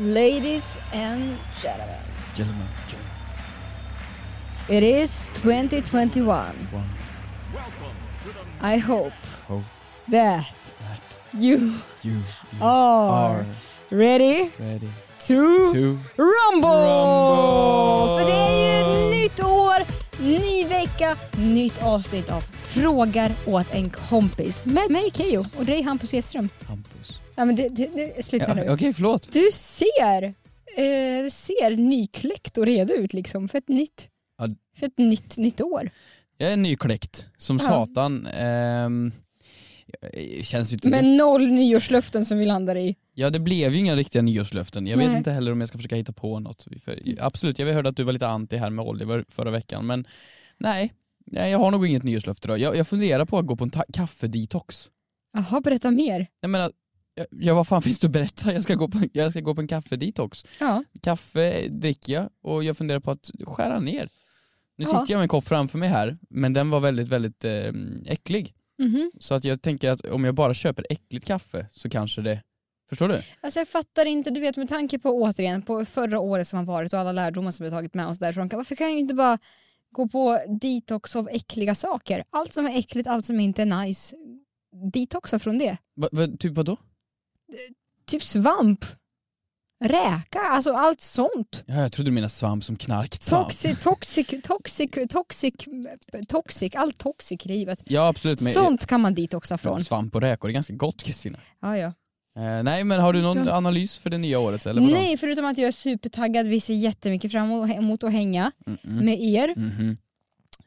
Ladies and gentlemen. It is 2021. I hope, that, you, are, ready, to, rumble! För det är ju nytt år, ny vecka, nytt avsnitt av Frågar åt en kompis med mig Keyyo och dig Hampus Hedström. Hampus. Ja men det, det, det, sluta nu. Ja, Okej, förlåt. Du ser, eh, du ser nykläckt och redo ut liksom för ett nytt, Ja. för ett nytt, nytt år. Jag är nykläckt som Ja. satan. Eh, känns ju inte... Med noll nyårslöften som vi landar i. Ja, det blev ju inga riktiga nyårslöften. Jag Nej. vet inte heller om jag ska försöka hitta på något. Absolut, jag hörde att du var lite anti här med Oliver förra veckan, men nej. jag har nog inget nyårslöfte då. Jag, jag funderar på att gå på en kaffedetox. Jaha, berätta mer. Jag menar, jag, vad fan finns det att berätta? Jag ska gå på, jag ska gå på en kaffedetox. Ja. Kaffe dricker jag och jag funderar på att skära ner. Nu Ja. sitter jag med en kopp framför mig här, men den var väldigt, väldigt eh, äcklig. Mhm. Så att jag tänker att om jag bara köper äckligt kaffe så kanske det... Förstår du? Alltså jag fattar inte, du vet med tanke på återigen på förra året som har varit och alla lärdomar som vi har tagit med oss därifrån. Varför kan jag inte bara gå på detox av äckliga saker? Allt som är äckligt, allt som inte är nice. Detoxa från det. Va, va, typ vadå? Typ svamp, räka, alltså allt sånt. Ja, jag trodde du menade svamp som knarkt svamp. Toxic, toxic, toxic, toxic, toxic, allt toxic i livet. Ja absolut, men Sånt kan man detoxa från. svamp och räkor är ganska gott Kristina. Ja, ja. Eh, nej men har du någon analys för det nya året eller vadå? Nej, förutom att jag är supertaggad. Vi ser jättemycket fram emot att hänga Mm-mm. med er. Mhm. Eh,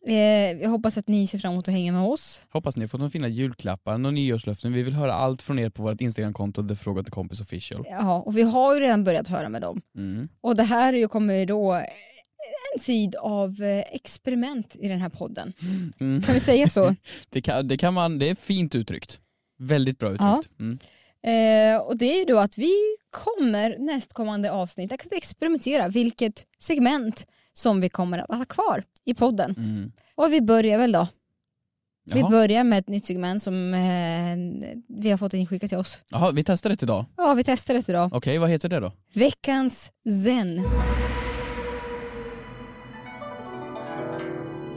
jag hoppas att ni ser fram emot att hänga med oss. Hoppas ni har fått några fina julklappar, några nyårslöften. Vi vill höra allt från er på vårt Instagramkonto, The Fråga till Kompis Official. Ja, och vi har ju redan börjat höra med dem. Mm. Och det här kommer ju då en tid av eh, experiment i den här podden. Mm. Kan vi säga så? Det, kan, det, kan man, det är fint uttryckt. Väldigt bra uttryckt. Mm. Eh, och det är ju då att vi kommer nästkommande avsnitt att experimentera vilket segment som vi kommer att ha kvar i podden. Mm. Och vi börjar väl då. Vi Jaha. börjar med ett nytt segment som eh, vi har fått inskickat till oss. Jaha, vi testar det idag. Ja, vi testar det idag. Okej, vad heter det då? Veckans zen.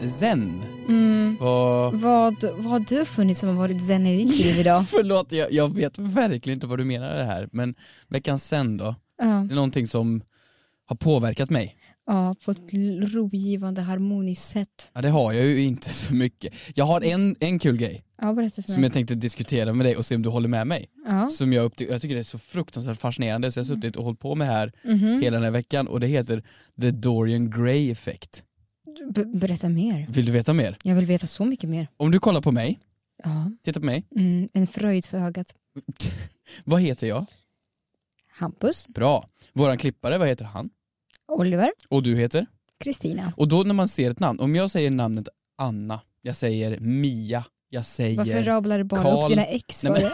Zen. Mm. Vad... Vad, vad har du funnit som har varit zen i ditt liv idag? Förlåt, jag, jag vet verkligen inte vad du menar det här. Men veckans Zen då? Ja, Det är någonting som har påverkat mig. Ja, på ett rogivande harmoniskt sätt. Ja, det har jag ju inte så mycket. Jag har en, en kul grej Ja, berätta för som mig. jag tänkte diskutera med dig och se om du håller med mig. Ja. Som jag, uppty- jag tycker det är så fruktansvärt fascinerande så jag har suttit och hållit på med här Mhm. hela den här veckan och det heter The Dorian Gray Effect. B- berätta mer. Vill du veta mer? Jag vill veta så mycket mer. Om du kollar på mig, Ja. titta på mig. Mm, en fröjd för ögat. Vad heter jag? Hampus, Bra. Våran klippare, vad heter han? Oliver, Och du heter? Kristina. Och då när man ser ett namn, om jag säger namnet Anna, jag säger Mia, jag säger... Varför rablar du bara Karl. upp dina ex? Nej, men-?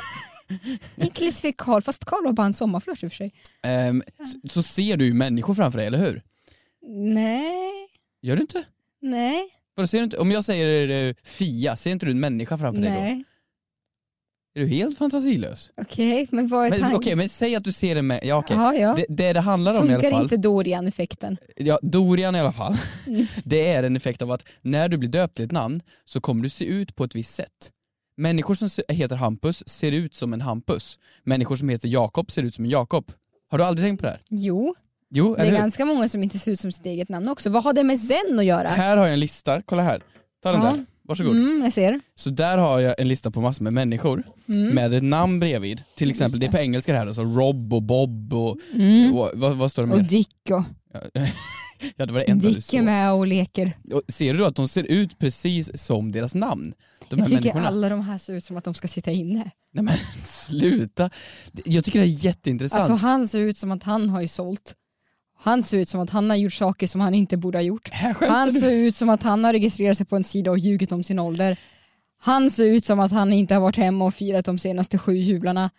Inklusive Karl, fast Karl var bara en sommarflört i och för sig. Ehm, så, så ser du ju människor framför dig, eller hur? Nej, Gör du inte? nej, ser du inte? Om jag säger eh, Fia, ser inte du en människa framför dig då? nej. Är du helt fantasilös? Okej, men vad är Men, tanken? Okej, men säg att du ser en människa. Ja, okej. Ja, ja. Det, det det handlar om i alla Funkar fall, inte Dorian-effekten? ja, Dorian i alla fall, Mm. det är en effekt av att när du blir döpt till ett namn så kommer du se ut på ett visst sätt. Människor som se- heter Hampus ser ut som en Hampus. Människor som heter Jakob ser ut som en Jakob. Har du aldrig tänkt på det här? Jo, Jo, Det eller är hur? ganska många som inte ser ut som sitt eget namn också. Vad har det med Zen att göra? Här har jag en lista, kolla här. Ta den Ja. där, varsågod. Mm, jag ser. Så där har jag en lista på massor med människor med ett namn bredvid. Till exempel, det är på engelska det här, alltså Rob och Bob och, och vad, vad står det Och mer? Dick och Ja, det var det enda du Dick är med och leker. Och ser du då att de ser ut precis som deras namn? De Jag tycker människorna. alla de här ser ut som att de ska sitta inne. Nej men sluta. Jag tycker det är jätteintressant. Alltså han ser ut som att han har ju sålt. Han ser ut som att han har gjort saker som han inte borde ha gjort. Han ser ut som att han har registrerat sig på en sida och ljugit om sin ålder. Han ser ut som att han inte har varit hemma och firat de senaste sju jublarna.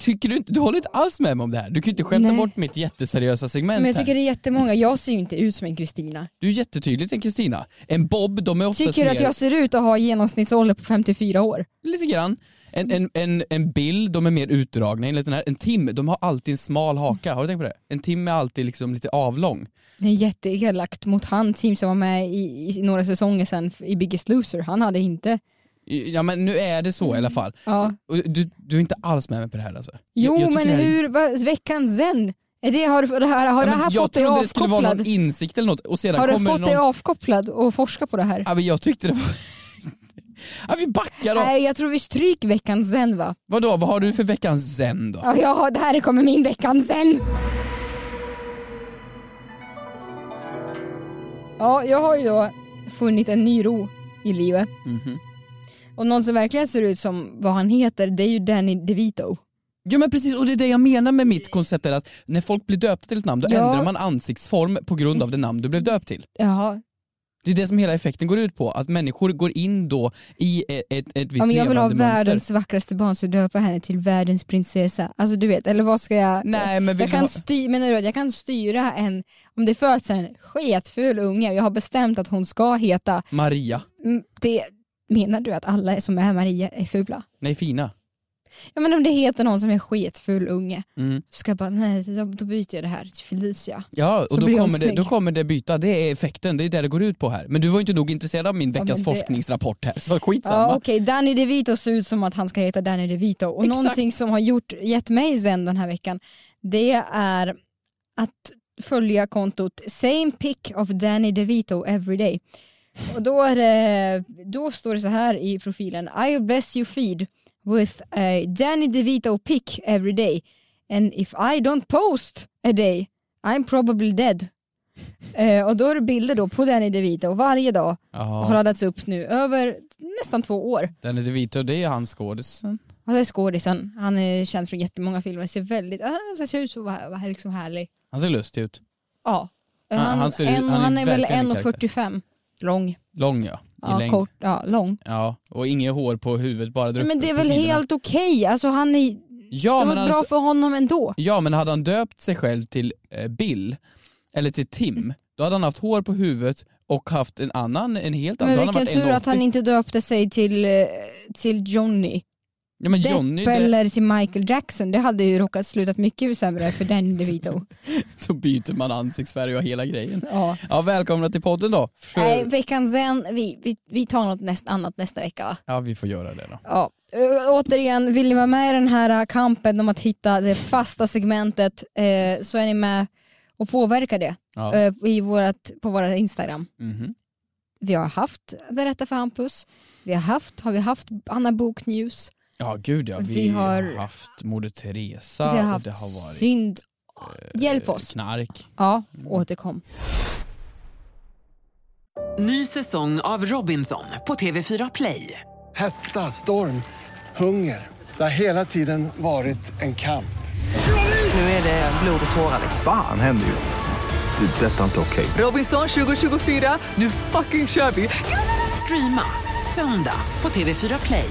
Tycker du inte, du håller inte alls med mig om det här. Du kan ju inte skämta Nej. bort mitt jätteseriösa segment Men jag tycker här. det är jättemånga, jag ser ju inte ut som en Kristina. Du är jättetydligt en Kristina. En Bob, de är oftast Tycker du mer, att jag ser ut att ha genomsnittsålder på 54 år? lite grann. En, en, en, en Bill, de är mer utdragna enligt den här. En Tim, de har alltid en smal haka. Har du tänkt på det? En Tim är alltid liksom lite avlång. Det är jätteelakt mot han team som var med i, i några säsonger sedan i Biggest Loser. Han hade inte... Ja men nu är det så i alla fall. Ja. Du, du är inte alls med mig på det här alltså? Jo Jag- jag men är- hur, vad, veckans zen? Är det, har, det här, har Ja, det här jag fått dig trodde det skulle vara avkopplad? någon insikt eller något och sedan Har det fått någon... dig avkopplad och forska på det här? Ja, men jag tyckte det var... ja, vi backar då. Nej jag tror vi stryker veckans zen va? Vadå, vad har du för veckans zen då? Ja, har, det här kommer min veckans zen. Ja, jag har ju då funnit en ny ro i livet. Mhm. Och någon som verkligen ser ut som vad han heter, det är ju Danny DeVito. Ja men precis, och det är det jag menar med mitt koncept är att när folk blir döpta till ett namn då Ja. ändrar man ansiktsform på grund av det namn du blev döpt till. Jaha. Det är det som hela effekten går ut på, att människor går in då i ett, ett, ett visst men jag vill ha mönster. världens vackraste barn så döpa henne till världens prinsessa. Alltså du vet, eller vad ska jag... Nej men jag kan, ha... styr, menar du jag kan styra en, om det föds en sketful unge och jag har bestämt att hon ska heta, Maria. mm, det, menar du att alla som är Maria är fula? Nej fina. Ja men om det heter någon som är sketfull unge, Mm. så ska jag bara, nej då, byter jag det här till Felicia. Ja, Så och då kommer, det, då kommer det byta, det är effekten, det är det det går ut på här. Men du var inte nog intresserad av min Ja, veckans men det- forskningsrapport här, så skitsamma. Ja okej, Danny DeVito ser ut som att han ska heta Danny DeVito och Exakt. någonting som har gjort, gett mig zen den här veckan det är att följa kontot same pic of Danny DeVito every day. Och då, är det, då står det så här i profilen I bless you feed with a Danny DeVito pic every day and if I don't post a day I'm probably dead. Eh, och då är det bilder då på Danny DeVito varje dag och har Ja, laddats upp nu över nästan två år. är DeVito, det är han skådisen. Och det är skådisen. Han är känd från jättemånga filmer. Ser väldigt, han ser ut så vara liksom härlig. Han ser lustig ut. Ja. Han- Han, ser en, han är han är väl verkligen en 1,45 lång. Lång ja, Ja, längd. kort, ja, lång. Ja, och inget hår på huvudet, bara där Men uppe det är på väl sidorna. helt okej. Alltså han är, Ja det men, var bra alltså, för honom ändå. ja men hade han döpt sig själv till eh, Bill, eller till Tim, då hade han haft hår på huvudet och haft en annan, en helt annan, Men då hade vilken tur att han 1,80. inte döpte sig till, eh, till Johnny Ja men Depp Johnny, det, eller till Michael Jackson. Det hade ju råkat slutat mycket sämre för Danny DeVito. då byter man ansiktsfärg och hela grejen. Ja. Ja välkomna till podden då. För, Nej, veckan sen, vi, vi, vi tar något näst, annat nästa vecka va? Ja vi får göra det då. Ja. Ö, återigen, vill ni vara med i den här kampen om att hitta det fasta segmentet eh, så är ni med och påverkar det Ja. eh, i vårat, på våra Instagram. Mhm. Vi har haft Det rätta för Hampus, vi har haft, har vi haft Anna Bok News, Ja gud ja, vi, Vi har haft Moder Teresa vi har och haft det har varit synd. Hjälp eh, oss. knark. Ja, återkom. Ny säsong av Robinson på TV4 Play. Hetta, storm, hunger. Det har hela tiden varit en kamp. Nu är det blod och tårar. Fan händer just nu. Det. är Detta är inte okej. Robinson 2024, nu fucking kör vi! Streama söndag på TV4 Play.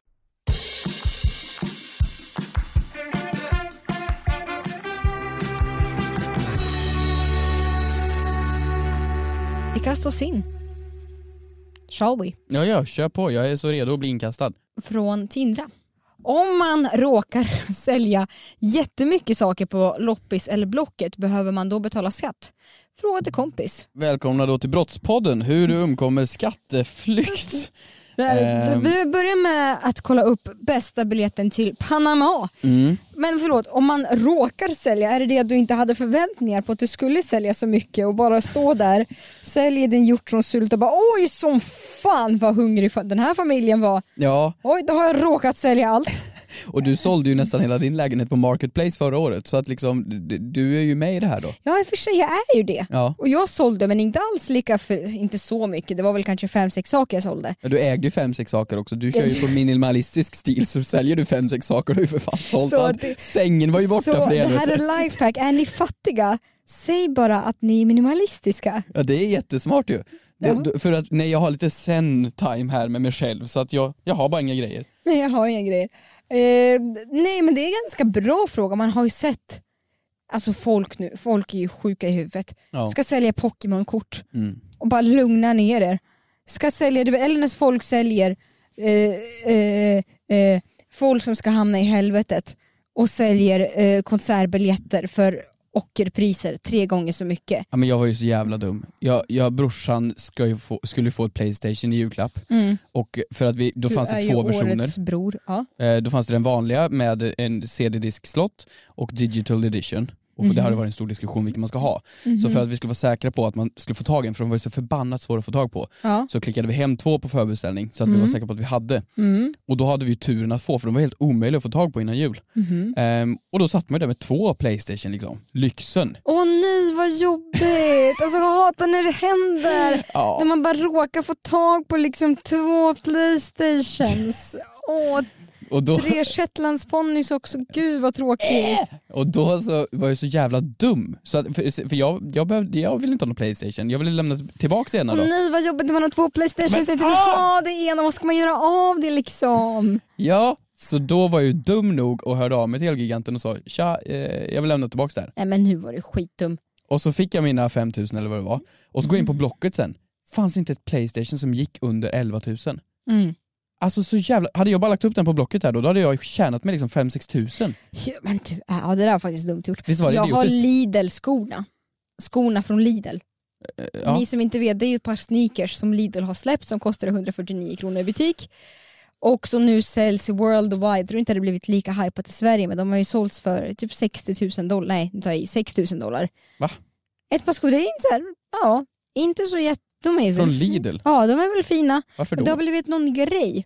Kastar oss in. Shall we? Ja, ja, kör på. Jag är så redo att bli inkastad. Från Tindra. Om man råkar sälja jättemycket saker på loppis eller Blocket, behöver man då betala skatt? Fråga till kompis. Välkomna då till Brottspodden, hur du undkommer skatteflykt. Ehm. Vi börjar med att kolla upp bästa biljetten till Panama. Mm. Men förlåt, om man råkar sälja, är det det att du inte hade förväntningar på att du skulle sälja så mycket och bara stå där, säljer din hjortronsylt och bara oj som fan vad hungrig den här familjen var. Ja, Oj, då har jag råkat sälja allt. Och du sålde ju nästan hela din lägenhet på Marketplace förra året, så att liksom, du är ju med i det här då. Ja i och för sig, jag är ju det. Ja. Och jag sålde men inte alls lika, för, inte så mycket, det var väl kanske fem sex saker jag sålde. Ja, Du ägde ju fem, sex saker också, du kör ju på minimalistisk stil så säljer du fem, sex saker, du har ju för fan sålt Så allt. det- Sängen var ju borta Så för det här helvete. är lifehack, är ni fattiga, säg bara att ni är minimalistiska. Ja det är jättesmart ju. Det, För att nej, jag har lite zen time här med mig själv så att jag, jag har bara inga grejer. Nej jag har inga grejer. Eh, nej men det är en ganska bra fråga, man har ju sett Alltså folk nu, folk är ju sjuka i huvudet. Ja. Ska sälja Pokémon-kort Mm. och bara lugna ner er. Ska sälja, eller när folk säljer eh, eh, eh, folk som ska hamna i helvetet och säljer eh, konsertbiljetter för ockerpriser tre gånger så mycket. Ja, men jag var ju så jävla dum. Jag, jag, brorsan ska få, skulle få ett Playstation i julklapp Mm. och för att vi, då Du fanns det två versioner. bror. Ja. Eh, Då fanns det den vanliga med en CD-disk-slott och digital edition. Och för Det Mhm. hade varit en stor diskussion vilken man ska ha. Mhm. Så för att vi skulle vara säkra på att man skulle få tag i en, för de var ju så förbannat svåra att få tag på, Ja. så klickade vi hem två på förbeställning så att vi Mm. var säkra på att vi hade. Mm. Och då hade vi ju turen att få, för de var helt omöjliga att få tag på innan jul. Mhm. Ehm, och då satt man ju där med två Playstation liksom. Lyxen. Åh nej vad jobbigt, alltså jag hatar när det händer. Ja. När man bara råkar få tag på liksom två playstations. Åh, Och då, tre shetlandsponnys också, gud vad tråkigt. och då så var jag så jävla dum. Så att, för för jag, jag, behövde, jag ville inte ha någon Playstation, jag ville lämna tillbaka ena då. Åh nej vad jobbigt när man har två playstations, Men- jag inte vill ha det ena, vad ska man göra av det liksom? Ja, så då var jag ju dum nog och hörde av mig till Elgiganten och sa tja, eh, jag vill lämna tillbaka det här. Nej men nu var det skitdum. Och så fick jag mina 5000 eller vad det var. Och så går jag in på Blocket sen, fanns inte ett Playstation som gick under 11 000. Mm. Alltså så jävla, hade jag bara lagt upp den på Blocket här då, då hade jag tjänat mig liksom 5-6 tusen. Ja, men du, ja det där var faktiskt dumt gjort. Visst var det jag har? Lidl-skorna. Skorna från Lidl. Ja. Ni som inte vet, det är ju ett par sneakers som Lidl har släppt som kostar 149 kronor i butik. Och som nu säljs worldwide. Jag tror inte det blivit lika hypat i Sverige men de har ju sålts för typ 60 000 dollar. Nej, nu tar jag i 6 000 dollar. Va? Ett par skor, det är inte så här, ja, inte så jätte... De är Från väl, Lidl? Ja, de är väl fina. Varför då? det har blivit någon grej.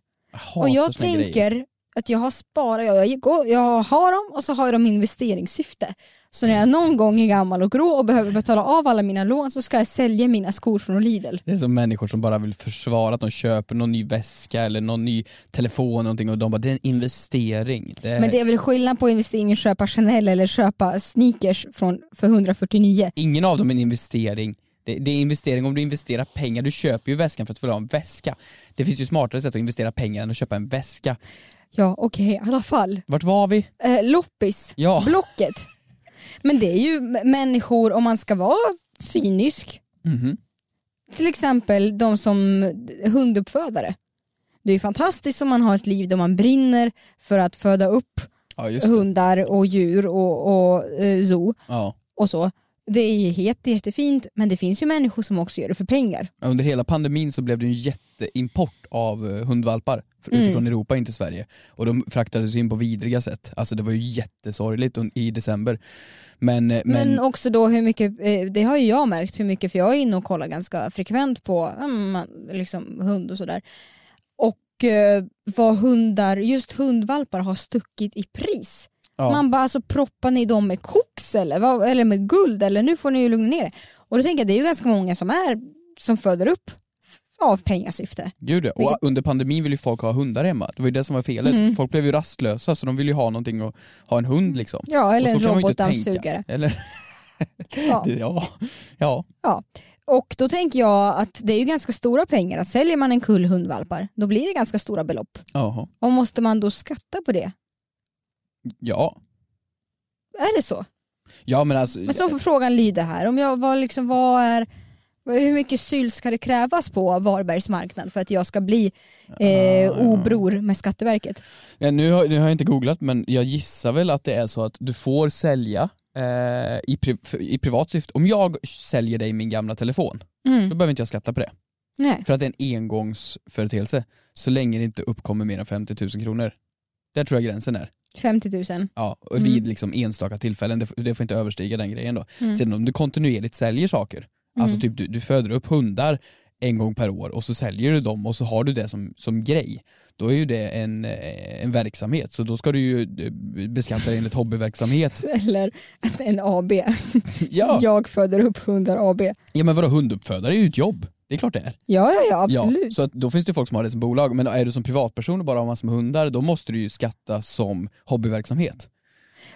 Jag Och jag tänker grejer. att jag har sparat, jag, går- jag har dem och så har jag dem i investeringssyfte. Så när jag någon gång är gammal och grå och behöver betala av alla mina lån så ska jag sälja mina skor från Lidl. Det är som människor som bara vill försvara att de köper någon ny väska eller någon ny telefon eller någonting och de bara det är en investering. Det Men det är väl skillnad på investering att köpa Chanel eller köpa sneakers från, för 149. Ingen av dem är en investering. Det, det är investering om du investerar pengar. Du köper ju väskan för att få ha en väska. Det finns ju smartare sätt att investera pengar än att köpa en väska. Ja okej, i alla fall. Vart var vi? Eh, loppis, Ja. Blocket. Men det är ju människor, om man ska vara cynisk, Mhm. till exempel de som hunduppfödare. Det är ju fantastiskt om man har ett liv där man brinner för att föda upp Ja, hundar och djur och, och eh, zoo Ja. och så. Det är jätte, jättefint men det finns ju människor som också gör det för pengar. Under hela pandemin så blev det en jätteimport av eh, hundvalpar Mm. utifrån Europa in till Sverige. Och de fraktades in på vidriga sätt. Alltså det var ju jättesorgligt i december. Men, eh, Men, men, också då hur mycket, eh, det har ju jag märkt hur mycket, för jag är inne och kollar ganska frekvent på liksom hund och sådär. Och vad hundar, just hundvalpar har stuckit i pris. Ja. Man bara alltså proppar ni dem med koks eller, eller med guld eller nu får ni ju lugna ner er. Och då tänker jag det är ju ganska många som är som föder upp av pengasyfte. Gud. Och Vilket- under pandemin ville ju folk ha hundar hemma. Det var ju det som var felet. Mm. Folk blev ju rastlösa så de ville ju ha någonting att ha en hund liksom. Ja eller Och en robotdammsugare. Eller, Ja. ja. ja. Ja. Och då tänker jag att det är ju ganska stora pengar. Säljer man en kull hundvalpar då blir det ganska stora belopp. Jaha. Och måste man då skatta på det? Ja. Är det så? Ja men alltså, Men så får frågan lyda här. Om jag var liksom, vad är, Hur mycket syl ska det krävas på Varbergs marknad för att jag ska bli eh, obror med Skatteverket? Ja, nu, har, nu har jag inte googlat men jag gissar väl att det är så att du får sälja eh, i, pri, i privat syfte. Om jag säljer dig min gamla telefon, Mm. då behöver inte jag skatta på det. Nej. För att det är en engångsföreteelse så länge det inte uppkommer mer än 50 000 kronor. Där tror jag gränsen är. 50 000. Ja, och Mm. vid liksom enstaka tillfällen, det, det får inte överstiga den grejen då. Mm. Sen om du kontinuerligt säljer saker, alltså Mm. typ du, du föder upp hundar en gång per år och så säljer du dem och så har du det som, som grej, då är ju det en, eh, en verksamhet så då ska du ju eh, beskatta det enligt hobbyverksamhet. Eller en AB. Ja. Jag föder upp hundar AB. Ja men vadå hunduppfödare är ju ett jobb, det är klart det är. Ja, ja, ja absolut. Ja, så att då finns det folk som har det som bolag, men är du som privatperson och bara har massor med hundar, då måste du ju skatta som hobbyverksamhet.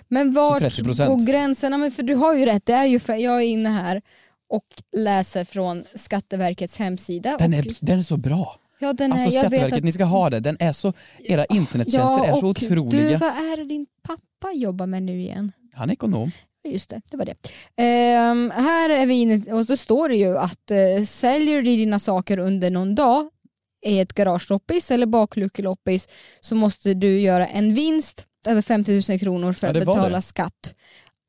Men vart 30%. går gränserna? Men för du har ju rätt, det är ju för, jag är inne här och läser från Skatteverkets hemsida. Den och, är, den är så bra. ja, den Alltså är, vet Skatteverket, att, ni ska ha det. Den är så, era internettjänster är så otroliga. Du, vad är det din pappa jobbar med nu igen? Han är ekonom. Just det, det var det. Ehm, här är vi inne och då står det ju att eh, säljer du dina saker under någon dag i ett garageloppis eller bakluckeloppis så måste du göra en vinst över 50 000 kronor för Ja, att betala det. skatt.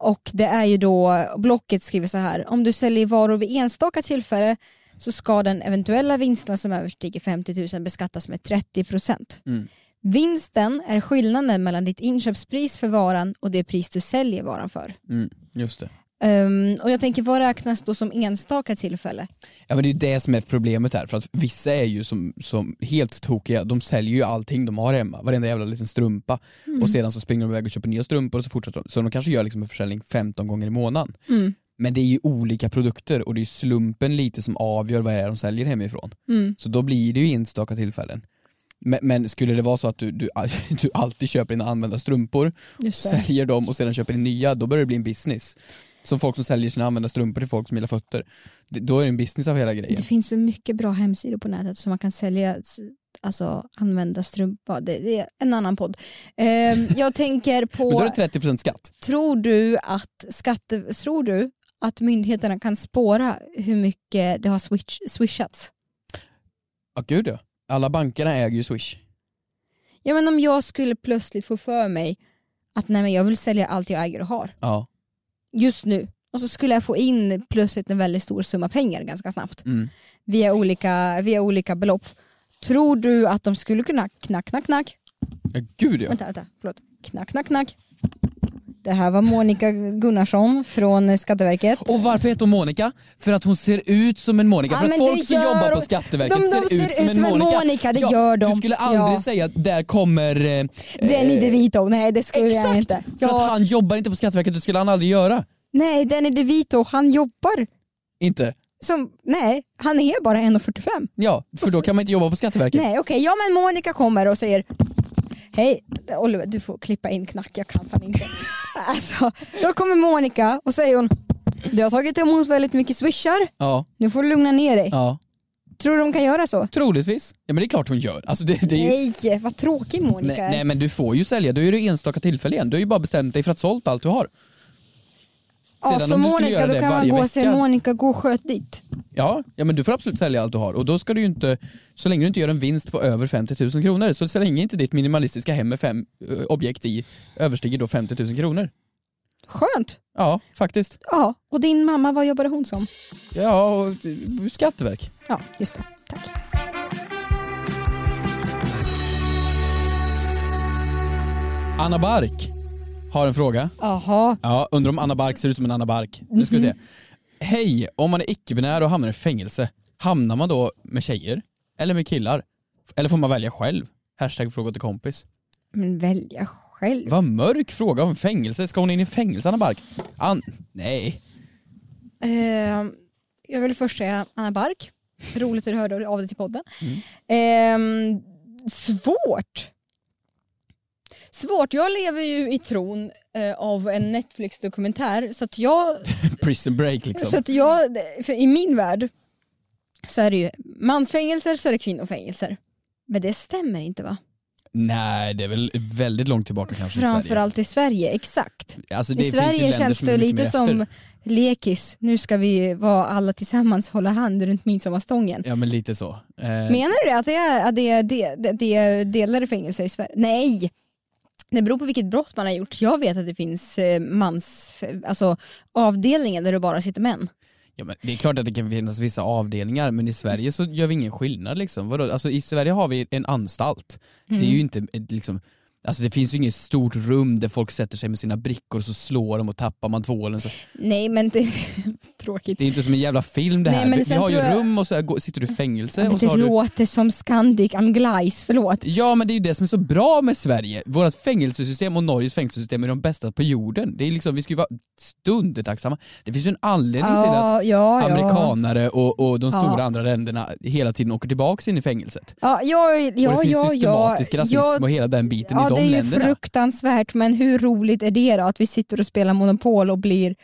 Och det är ju då, Blocket skriver så här, om du säljer varor vid enstaka tillfälle så ska den eventuella vinsten som överstiger 50 000 beskattas med 30 procent. Mm. Vinsten är skillnaden mellan ditt inköpspris för varan och det pris du säljer varan för. Mm, just det. Ehm, och jag tänker, vad räknas då som enstaka tillfälle? Ja men det är ju det som är problemet här, för att vissa är ju som, som helt tokiga, de säljer ju allting de har hemma, varenda jävla liten strumpa Mm. och sedan så springer de iväg och köper nya strumpor och så fortsätter de. Så de kanske gör liksom en försäljning 15 gånger i månaden. Mm. Men det är ju olika produkter och det är slumpen lite som avgör vad det är de säljer hemifrån. Mm. Så då blir det ju enstaka tillfällen. Men, men skulle det vara så att du, du, du alltid köper dina använda strumpor, säljer dem och sedan köper in nya, då börjar det bli en business. Som folk som säljer sina använda strumpor till folk som gillar fötter. Det- Då är det en business av hela grejen. Det finns så mycket bra hemsidor på nätet som man kan sälja, alltså använda strumpa. Det, det är en annan podd. Ehm, jag tänker Men på, då är det 30% skatt. tror du att skatte, tror du att myndigheterna kan spåra hur mycket det har switch, swishats? Ja gud ja. Alla bankerna äger ju Swish. Ja men om jag skulle plötsligt få för mig att nej men jag vill sälja allt jag äger och har Ja. just nu och så skulle jag få in plötsligt en väldigt stor summa pengar ganska snabbt Mm. via olika, via olika belopp. Tror du att de skulle kunna knack, knack, knack? Ja gud ja. Vänta, vänta, förlåt. Knack, knack, knack. Det här var Monica Gunnarsson från Skatteverket. Och varför heter hon Monica? För att hon ser ut som en Monica. Ja, för att folk som jobbar på. Skatteverket De- de ser, ut som en Monica. det ja, gör de. Du skulle aldrig Ja. säga där kommer... Eh, Danny DeVito, nej det skulle jag Exakt! inte. För Ja, att han jobbar inte på Skatteverket, det skulle han aldrig göra. Nej, Danny DeVito, han jobbar Inte? som, nej, han är bara 1,45. Ja, för då kan man inte jobba på Skatteverket. Nej okej, ja men Monica kommer och säger Hej, Oliver du får klippa in knack, jag kan fan inte. alltså, då kommer Monica och säger hon Du har tagit emot väldigt mycket swishar, Ja, nu får du lugna ner dig. ja. Tror du de kan göra så? Troligtvis. Ja men det är klart hon gör. Alltså det, det är ju... Nej, vad tråkig Monica Nej, nej men du får ju sälja, då är det enstaka tillfälle igen. Du har ju bara bestämt dig för att sålt allt du har. ja, sedan så om du skulle Monica, göra då det kan man gå och säga Monica, gå och sköt dit. Ja, ja men du får absolut sälja allt du har och då ska du ju inte, så länge du inte gör en vinst på över 50 000 kronor, så så länge inte ditt minimalistiska hem med fem eh, objekt i överstiger då 50 000 kronor. Skönt. Ja, faktiskt. Ja, och din mamma, vad jobbade hon som? Ja, och eh, Skatteverk. Ja, just det. Tack. Anna Bark har en fråga. Jaha. Ja, undrar om Anna Bark ser ut som en Anna Bark. Nu ska vi se. Hej, om man är icke-binär och hamnar i fängelse, hamnar man då med tjejer? Eller med killar? Eller får man välja själv? Hashtag fråga till kompis. Men välja själv. Vad mörk fråga om fängelse. Ska hon in i fängelse Anna Bark? An nej. Ehm, jag vill först säga Anna Bark. Roligt att du hörde av dig till podden. Ehm, svårt. Svårt. Jag lever ju i tron eh, av en Netflix-dokumentär så att jag, Prison break liksom. så att jag i min värld så är det ju mansfängelser så är det kvinnofängelser. Men det stämmer inte va? Nej, det är väl väldigt långt tillbaka kanske i Sverige. Framförallt i Sverige, exakt. Alltså, det I Sverige känns det lite som efter. lekis, nu ska vi vara alla tillsammans hålla hand runt midsommarstången. Ja men lite så. Eh, Menar du det? Att det är, att det är, det- det är delade fängelser i Sverige? Nej! Det beror på vilket brott man har gjort. Jag vet att det finns eh, mans, alltså, avdelningar där det bara sitter män. Ja, men det är klart att det kan finnas vissa avdelningar men i Sverige så gör vi ingen skillnad. Liksom. Vadå? Alltså, I Sverige har vi en anstalt. Det är Mm. ju inte ett, liksom, alltså, det finns ju inget stort rum där folk sätter sig med sina brickor och så slår de och tappar man tvålen. Så. Nej men det är tråkigt. Det är inte som en jävla film det Nej, här. men vi har ju jag- rum och så här, går- sitter du i fängelse Men och så det har du... låter som Scandic Anglais, förlåt. Ja men det är ju det som är så bra med Sverige. Vårt fängelsesystem och Norges fängelsesystem är de bästa på jorden. Det är liksom, vi ska ju vara stundetacksamma. Det finns ju en anledning till Ja, att ja, ja. amerikanare och, och de Ja. stora andra länderna hela tiden åker tillbaka in i fängelset. Ja, ja, ja, och det finns ja, systematisk ja, rasism ja, och hela den biten ja, de det är ju länderna. fruktansvärt men hur roligt är det då att vi sitter och spelar Monopol och blir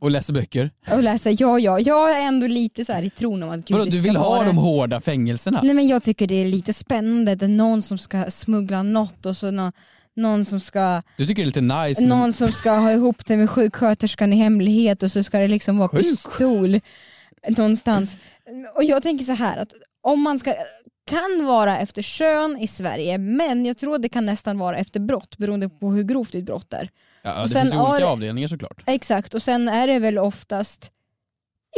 Och läser böcker. och läser ja ja, jag är ändå lite så här i tron om att gud, Vadå, du vill ha vara... de hårda fängelserna? Nej men jag tycker det är lite spännande, det är någon som ska smuggla något och så nå- någon som ska Du tycker det är lite nice men någon som ska ha ihop det med sjuksköterskan i hemlighet och så ska det liksom vara Sjuk- pistol någonstans. Och jag tänker så här att om man ska kan vara efter kön i Sverige men jag tror det kan nästan vara efter brott beroende på hur grovt ditt brott är. ja, och det sen finns ju olika avdelningar såklart. Exakt och sen är det väl oftast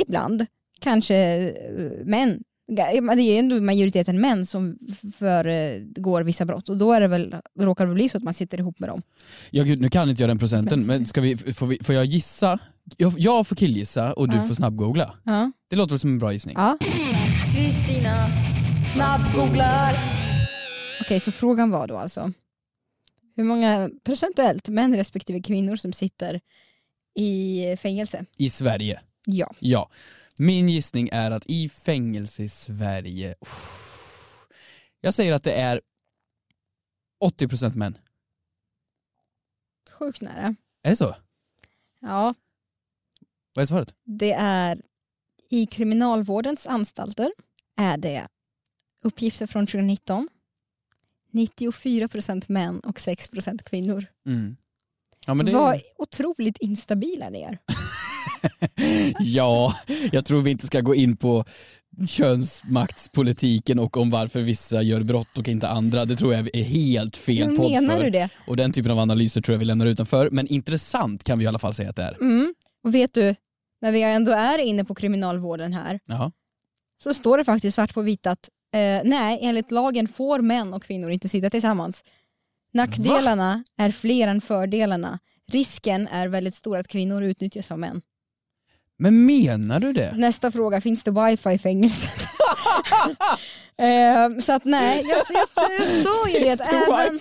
ibland kanske eh, män Det är ju ändå majoriteten män som föregår vissa brott och då är det väl, råkar det bli så att man sitter ihop med dem. Ja, gud, nu kan inte jag den procenten Men- men ska vi, får, vi, får jag gissa? Jag, jag får killgissa och du Ja. får snabbgoogla. Ja. Det låter väl som en bra gissning? Ja. Snabbgooglar. Okej, så frågan var då alltså hur många procentuellt män respektive kvinnor som sitter i fängelse? I Sverige? Ja. Ja. Min gissning är att i fängelse i Sverige, uff, jag säger att det är 80% män. Sjukt nära. Är det så? Ja, Vad är svaret? det är i kriminalvårdens anstalter är det uppgifter från 2019 94% män och 6% kvinnor. Mm. Ja, men det... Vad otroligt instabila ni är. ja, jag tror vi inte ska gå in på könsmaktspolitiken och om varför vissa gör brott och inte andra. Det tror jag är helt fel Men podd menar för. du det? Och den typen av analyser tror jag vi lämnar utanför. Men intressant kan vi i alla fall säga att det är. Mm. Och vet du, när vi ändå är inne på kriminalvården här Jaha. så står det faktiskt svart på vitt att eh, nej, enligt lagen får män och kvinnor inte sitta tillsammans. Nackdelarna är fler än fördelarna. Risken är väldigt stor att kvinnor utnyttjas av män. Men menar du det? Nästa fråga, finns det wifi i fängelset? eh, så att nej, jag, jag, jag sa ju det även,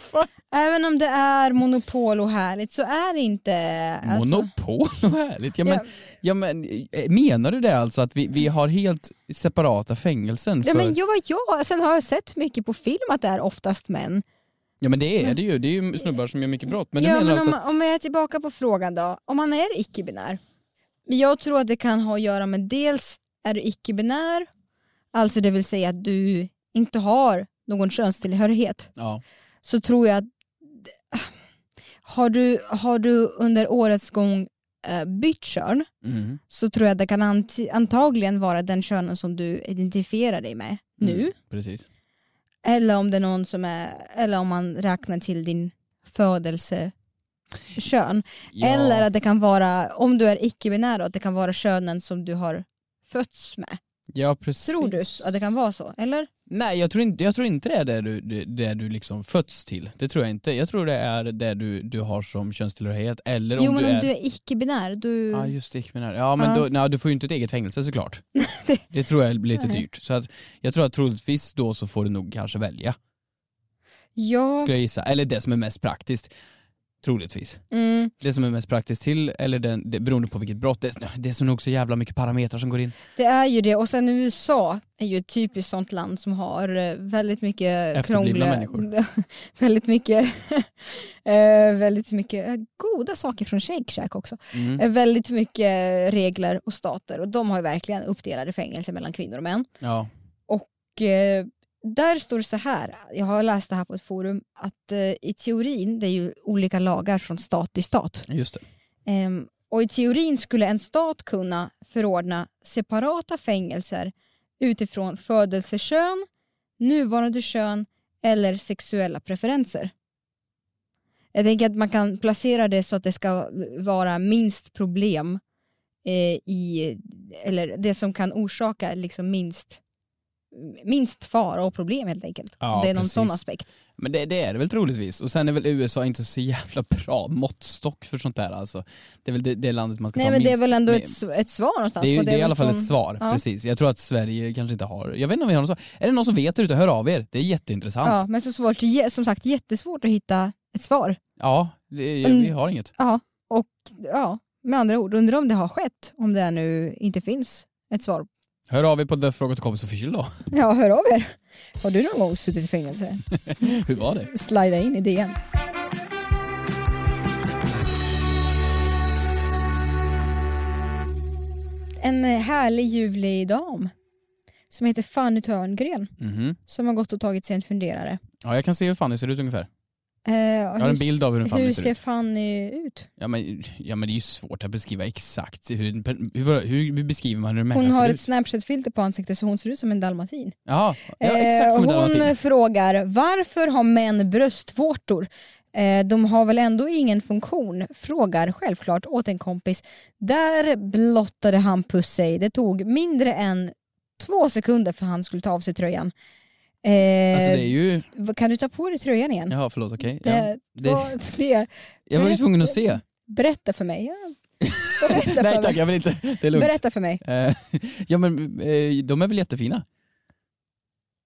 även om det är monopol och härligt så är det inte... Alltså, Monopol och härligt. Ja, men, ja. men, eh, menar du det alltså att vi, vi har helt separata fängelsen? För... Ja, men jag, ja, sen har jag sett mycket på film att det är oftast män. Ja men det är det ju, det är ju snubbar som gör mycket brott. Men ja, menar men alltså om, att... om jag är tillbaka på frågan då, om man är icke-binär. Jag tror att det kan ha att göra med dels är du icke-binär, alltså det vill säga att du inte har någon könstillhörighet. Ja. Så tror jag att har du, har du under årets gång eh, bytt kön Mm. så tror jag det kan ant- antagligen vara den könen som du identifierar dig med nu. Mm, precis. Eller om det är någon som är, eller om man räknar till din födelsekön. Ja. Eller att det kan vara, om du är icke-binär att det kan vara könen som du har fötts med. Ja precis. Tror du att det kan vara så? Eller? Nej jag tror inte, jag tror inte det är det du, det, det du liksom fötts till. Det tror jag inte. Jag tror det är det du, du har som könstillhörighet eller om jo men du om är... du är icke-binär, du... Ja just det, icke-binär. Ja men Ja. Då, nej, du får ju inte ett eget fängelse såklart. det tror jag är lite Nej. dyrt. Så att, jag tror att troligtvis då så får du nog kanske välja. ja. Skulle jag gissa. Eller det som är mest praktiskt. Troligtvis. Mm. Det som är mest praktiskt till, eller den, det, beroende på vilket brott. Det, är- det är så nog så jävla mycket parametrar som går in. Det är ju det och sen USA är ju ett typiskt sånt land som har eh, väldigt mycket Efterblivna krångliga, människor. väldigt mycket, eh, väldigt mycket eh, goda saker från Shake Shack också. Mm. Väldigt mycket regler och stater och de har ju verkligen uppdelade fängelser mellan kvinnor och män. Ja. Och där står det så här, jag har läst det här på ett forum, att eh, i teorin, det är ju olika lagar från stat till stat. Just. Ehm, och i teorin skulle en stat kunna förordna separata fängelser utifrån födelsekön, nuvarande kön eller sexuella preferenser. Jag tänker att man kan placera det så att det ska vara minst problem eh, i, eller det som kan orsaka liksom minst, minst fara och problem helt enkelt. Ja, det är någon precis. sån aspekt. Men det, det är det väl troligtvis. Och sen är väl USA inte så jävla bra måttstock för sånt där alltså. Det är väl det, det landet man ska Nej ta men det är minst väl ändå ett, ett svar någonstans. Det är, ju, det är i alla fall från- ett svar, ja. precis. Jag tror att Sverige kanske inte har, jag vet inte om vi har något svar. Är det någon som vet ute, hör av er. Det är jätteintressant. Ja, men så svårt, som sagt jättesvårt att hitta ett svar. Ja, det, Mm. vi har inget. Ja, och ja, med andra ord, undrar om det har skett, om det nu inte finns ett svar. Hör av er på The Fråga till kompis official då. Ja, hör av er. Har du någon gång suttit i fängelse? Hur var det? Slida in i DN. En eh, härlig ljuvlig dam som heter Fanny Törngren Mhm. som har gått och tagit sig en funderare. Ja, jag kan se hur Fanny ser ut ungefär. Eh, Jag har en bild av hur en Fanny hur ser ser ut. Fanny ut? Ja men, ja men det är ju svårt att beskriva exakt. Hur, hur, hur beskriver man hur en Hon människa har ser ett snapchat-filter på ansiktet så hon ser ut som en dalmatin. Jaha, ja, Eh, exakt som en hon dalmatin. frågar varför har män bröstvårtor? Eh, de har väl ändå ingen funktion? Frågar självklart åt en kompis. Där blottade han puss sig. Det tog mindre än två sekunder för han skulle ta av sig tröjan. Eh, Alltså det är ju, Kan du ta på dig tröjan igen? jaha förlåt okej. Det, Ja, det, vad- det, jag var ju tvungen att se. berätta för mig. Ja. Berätta Nej för tack, mig. jag vill inte. Det är lugnt. Berätta för mig. Eh, ja men eh, de är väl jättefina?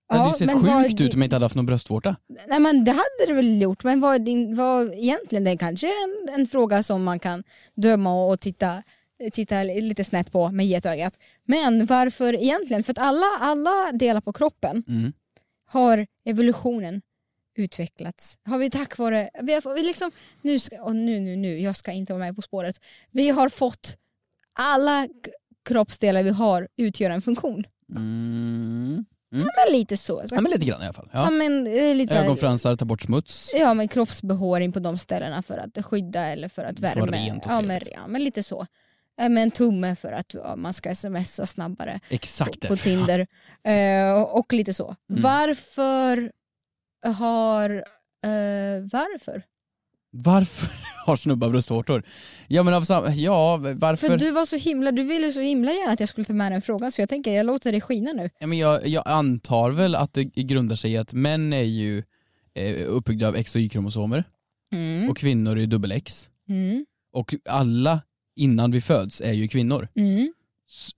Det hade Ja, ju sett sjukt ut om jag inte hade haft någon bröstvårta. Nej men det hade det väl gjort, men vad, din, vad egentligen det är kanske en, en fråga som man kan döma och, och titta, titta lite snett på med getögat. Men varför egentligen? För att alla, alla delar på kroppen Mm. Har evolutionen utvecklats. Har vi tack vare, vi har, vi liksom, nu, ska, och nu, nu, nu, jag ska inte vara med på spåret. Vi har fått, alla kroppsdelar vi har utgör en funktion. Mm. Ja, men lite så. Ja men lite grann i alla fall. Ja, Ja. men, är lite så Ögonfransar, ta bort smuts. Ja men kroppsbehåring på de ställena för att skydda eller för att värma. rent och ja, men, ja men lite så. Eh, Med en tumme för att man ska smsa snabbare Exakt på därför. Tinder. Eh, och lite så. Mm. Varför har... eh, varför? Varför har snubbar bröstvårtor? Ja men av samma, ja varför? För du var så himla, du ville så himla gärna att jag skulle ta med den frågan så jag tänker jag låter det skina nu. Ja, men jag, jag antar väl att det grundar sig i att män är ju eh, uppbyggda av X och Y-kromosomer Mm. och kvinnor är ju dubbel-X. Mm. Och alla innan vi föds är ju kvinnor. Mm.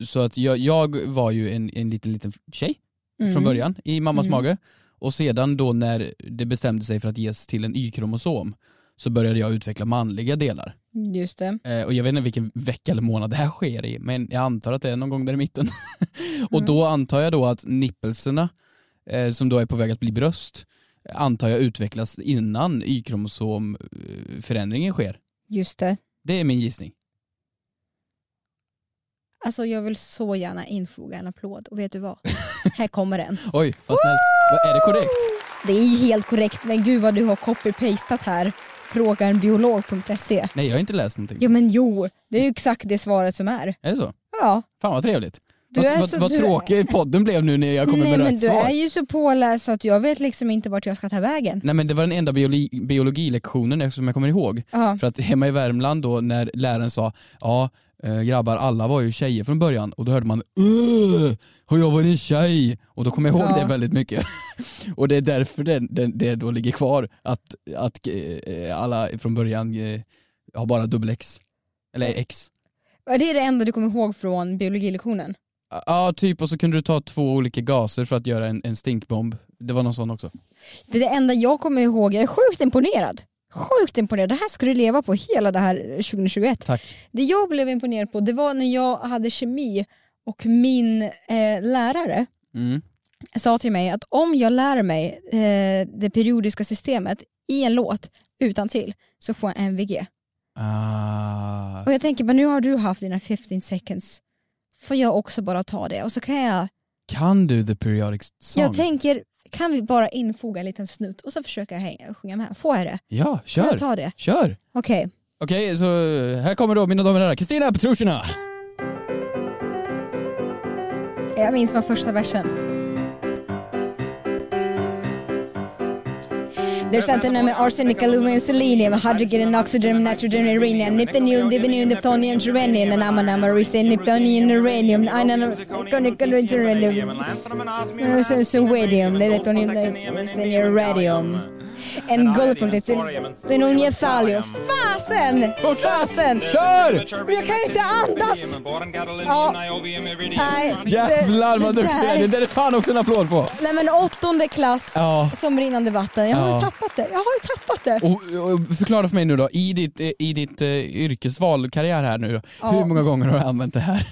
Så att jag, jag var ju en, en liten, liten tjej Mm. från början i mammas Mm. mage. Och sedan då när det bestämde sig för att ges till en Y-kromosom så började jag utveckla manliga delar. Just det. Eh, och jag vet inte vilken vecka eller månad det här sker i, men jag antar att det är någon gång där i mitten. och då antar jag då att nippelserna, eh, som då är på väg att bli bröst, antar jag utvecklas innan Y-kromosomförändringen sker. Just det. Det är min gissning. Alltså jag vill så gärna infoga en applåd och vet du vad? Här kommer den. Oj, vad snällt. Är det korrekt? Det är ju helt korrekt men gud vad du har copy-pastat här. Frågaenbiolog.se. Nej, jag har inte läst någonting. Ja men jo, det är ju exakt det svaret som är. Är det så? Ja. Fan vad trevligt. Du vad är vad, så- vad du- tråkig podden blev nu när jag kommer Nej med men rätt du svar. är ju så påläst så att jag vet liksom inte vart jag ska ta vägen. Nej men det var den enda biologi, biologilektionen eftersom jag kommer ihåg. Ja. För att hemma i Värmland då när läraren sa ja eh, grabbar alla var ju tjejer från början och då hörde man "Öh, har jag varit en tjej? Och då kommer jag ihåg Ja. det väldigt mycket. och det är därför det, det, det då ligger kvar att, att eh, alla från början eh, har bara dubbel X. Eller X. Det är det enda du kommer ihåg från biologilektionen. Ja typ och så kunde du ta två olika gaser för att göra en, en stinkbomb. Det var någon sån också. Det är det enda jag kommer ihåg. Jag är sjukt imponerad. Sjukt imponerad. Det här ska du leva på hela det här 2021. Tack. Det jag blev imponerad på det var när jag hade kemi och min eh, lärare Mm. sa till mig att om jag lär mig eh, det periodiska systemet i en låt utan till så får jag MVG. Ah. Och jag tänker, men nu har du haft dina 15 seconds. Får jag också bara ta det och så kan jag... Kan du the periodic song? Jag tänker, kan vi bara infoga en liten snutt och så försöka hänga, sjunga med? Får jag det? Ja, Kan kör. jag ta det? Kör. Okej. Okej, så här kommer då mina damer och herrar, Kristina Petrushina. Jag minns vad första versen. There's something in arsenic, aluminum, selenium, hydrogen, oxygen, nitrogen, uranium, neptunium, dibinium, neptunium, uranium, and an american, neptunium, uranium, I'm an uranium, radium, neptunium, radium. En guldprodukt, en ungefär Fasen! Fasen! Kör! Men jag kan ju inte andas! Ja. Nej, det- Jävlar vad det duktig du är, det där är fan också en applåd på. Nej men åttonde klass Ja. som rinnande vatten. Jag har Ja. ju tappat det. Jag har ju tappat det. Och, och förklara för mig nu då, i ditt, i ditt uh, yrkesval, karriär här nu Ja. hur många gånger har du använt det här?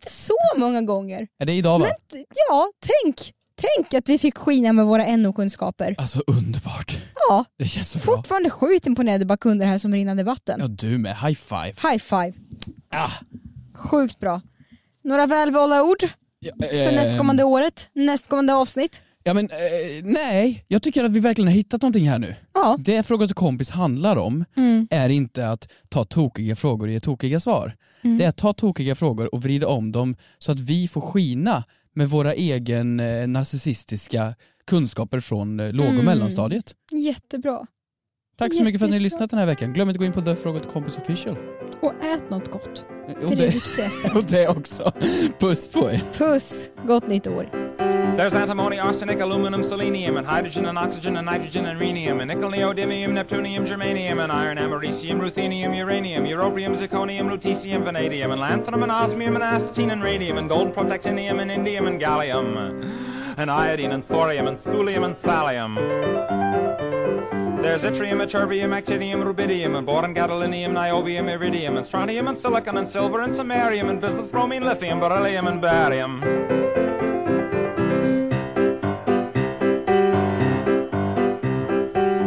Inte så många gånger. Är det idag va? Men ja, tänk. Tänk att vi fick skina med våra NO-kunskaper. Alltså underbart. Ja, Det känns så bra. fortfarande sjukt imponerad över kunder här som rinnande vatten. Ja du med, high five. High five. Ah. Sjukt bra. Några välvalda ord för eh, nästkommande året, nästkommande avsnitt? Ja men eh, nej, jag tycker att vi verkligen har hittat någonting här nu. Ja. Det Fråga till kompis handlar om Mm. är inte att ta tokiga frågor och ge tokiga svar. Mm. Det är att ta tokiga frågor och vrida om dem så att vi får skina med våra egen eh, narcissistiska kunskaper från eh, låg och Mm. mellanstadiet. Jättebra. Tack så mycket för att ni har lyssnat den här veckan. Glöm inte att gå in på The Fråga till kompis official. Och ät något gott. Det är det viktigaste. och det också. Puss på er. Puss, gott nytt år. There's antimony, arsenic, aluminum, selenium, and hydrogen, and oxygen, and nitrogen, and rhenium, and nickel, neodymium, neptunium, germanium, and iron, americium, ruthenium, uranium, europium, zirconium, lutetium, vanadium, and lanthanum, and osmium, and astatine, and radium, and gold, protactinium, and indium, and gallium, and iodine, and thorium, and thulium, and thallium. There's yttrium, ytterbium, actinium, rubidium, and boron, gadolinium, niobium, iridium, and strontium, and silicon, and silver, and samarium, and bismuth, bromine, lithium, beryllium, and barium.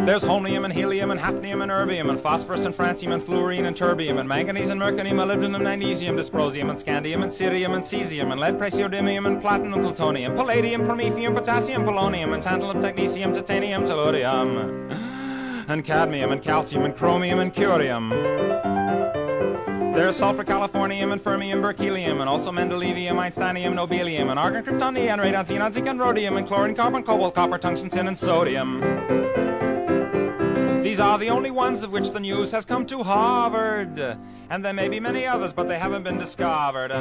There's holmium and helium and hafnium and erbium and phosphorus and francium and fluorine and terbium and manganese and mercurium, molybdenum, magnesium, dysprosium and scandium and cerium and cesium and lead, praseodymium and platinum, plutonium, palladium, promethium, potassium, polonium and tantalum, technetium, titanium, tellurium and cadmium and calcium and chromium and curium. There's sulfur, californium, and fermium, berkelium, and also mendelevium, einsteinium, nobelium, and argon, krypton, neon, radon, xenon, zinc, and rhodium, and chlorine, carbon, cobalt, copper, tungsten, tin, and sodium. These are the only ones of which the news has come to Harvard. And there may be many others, but they haven't been discovered.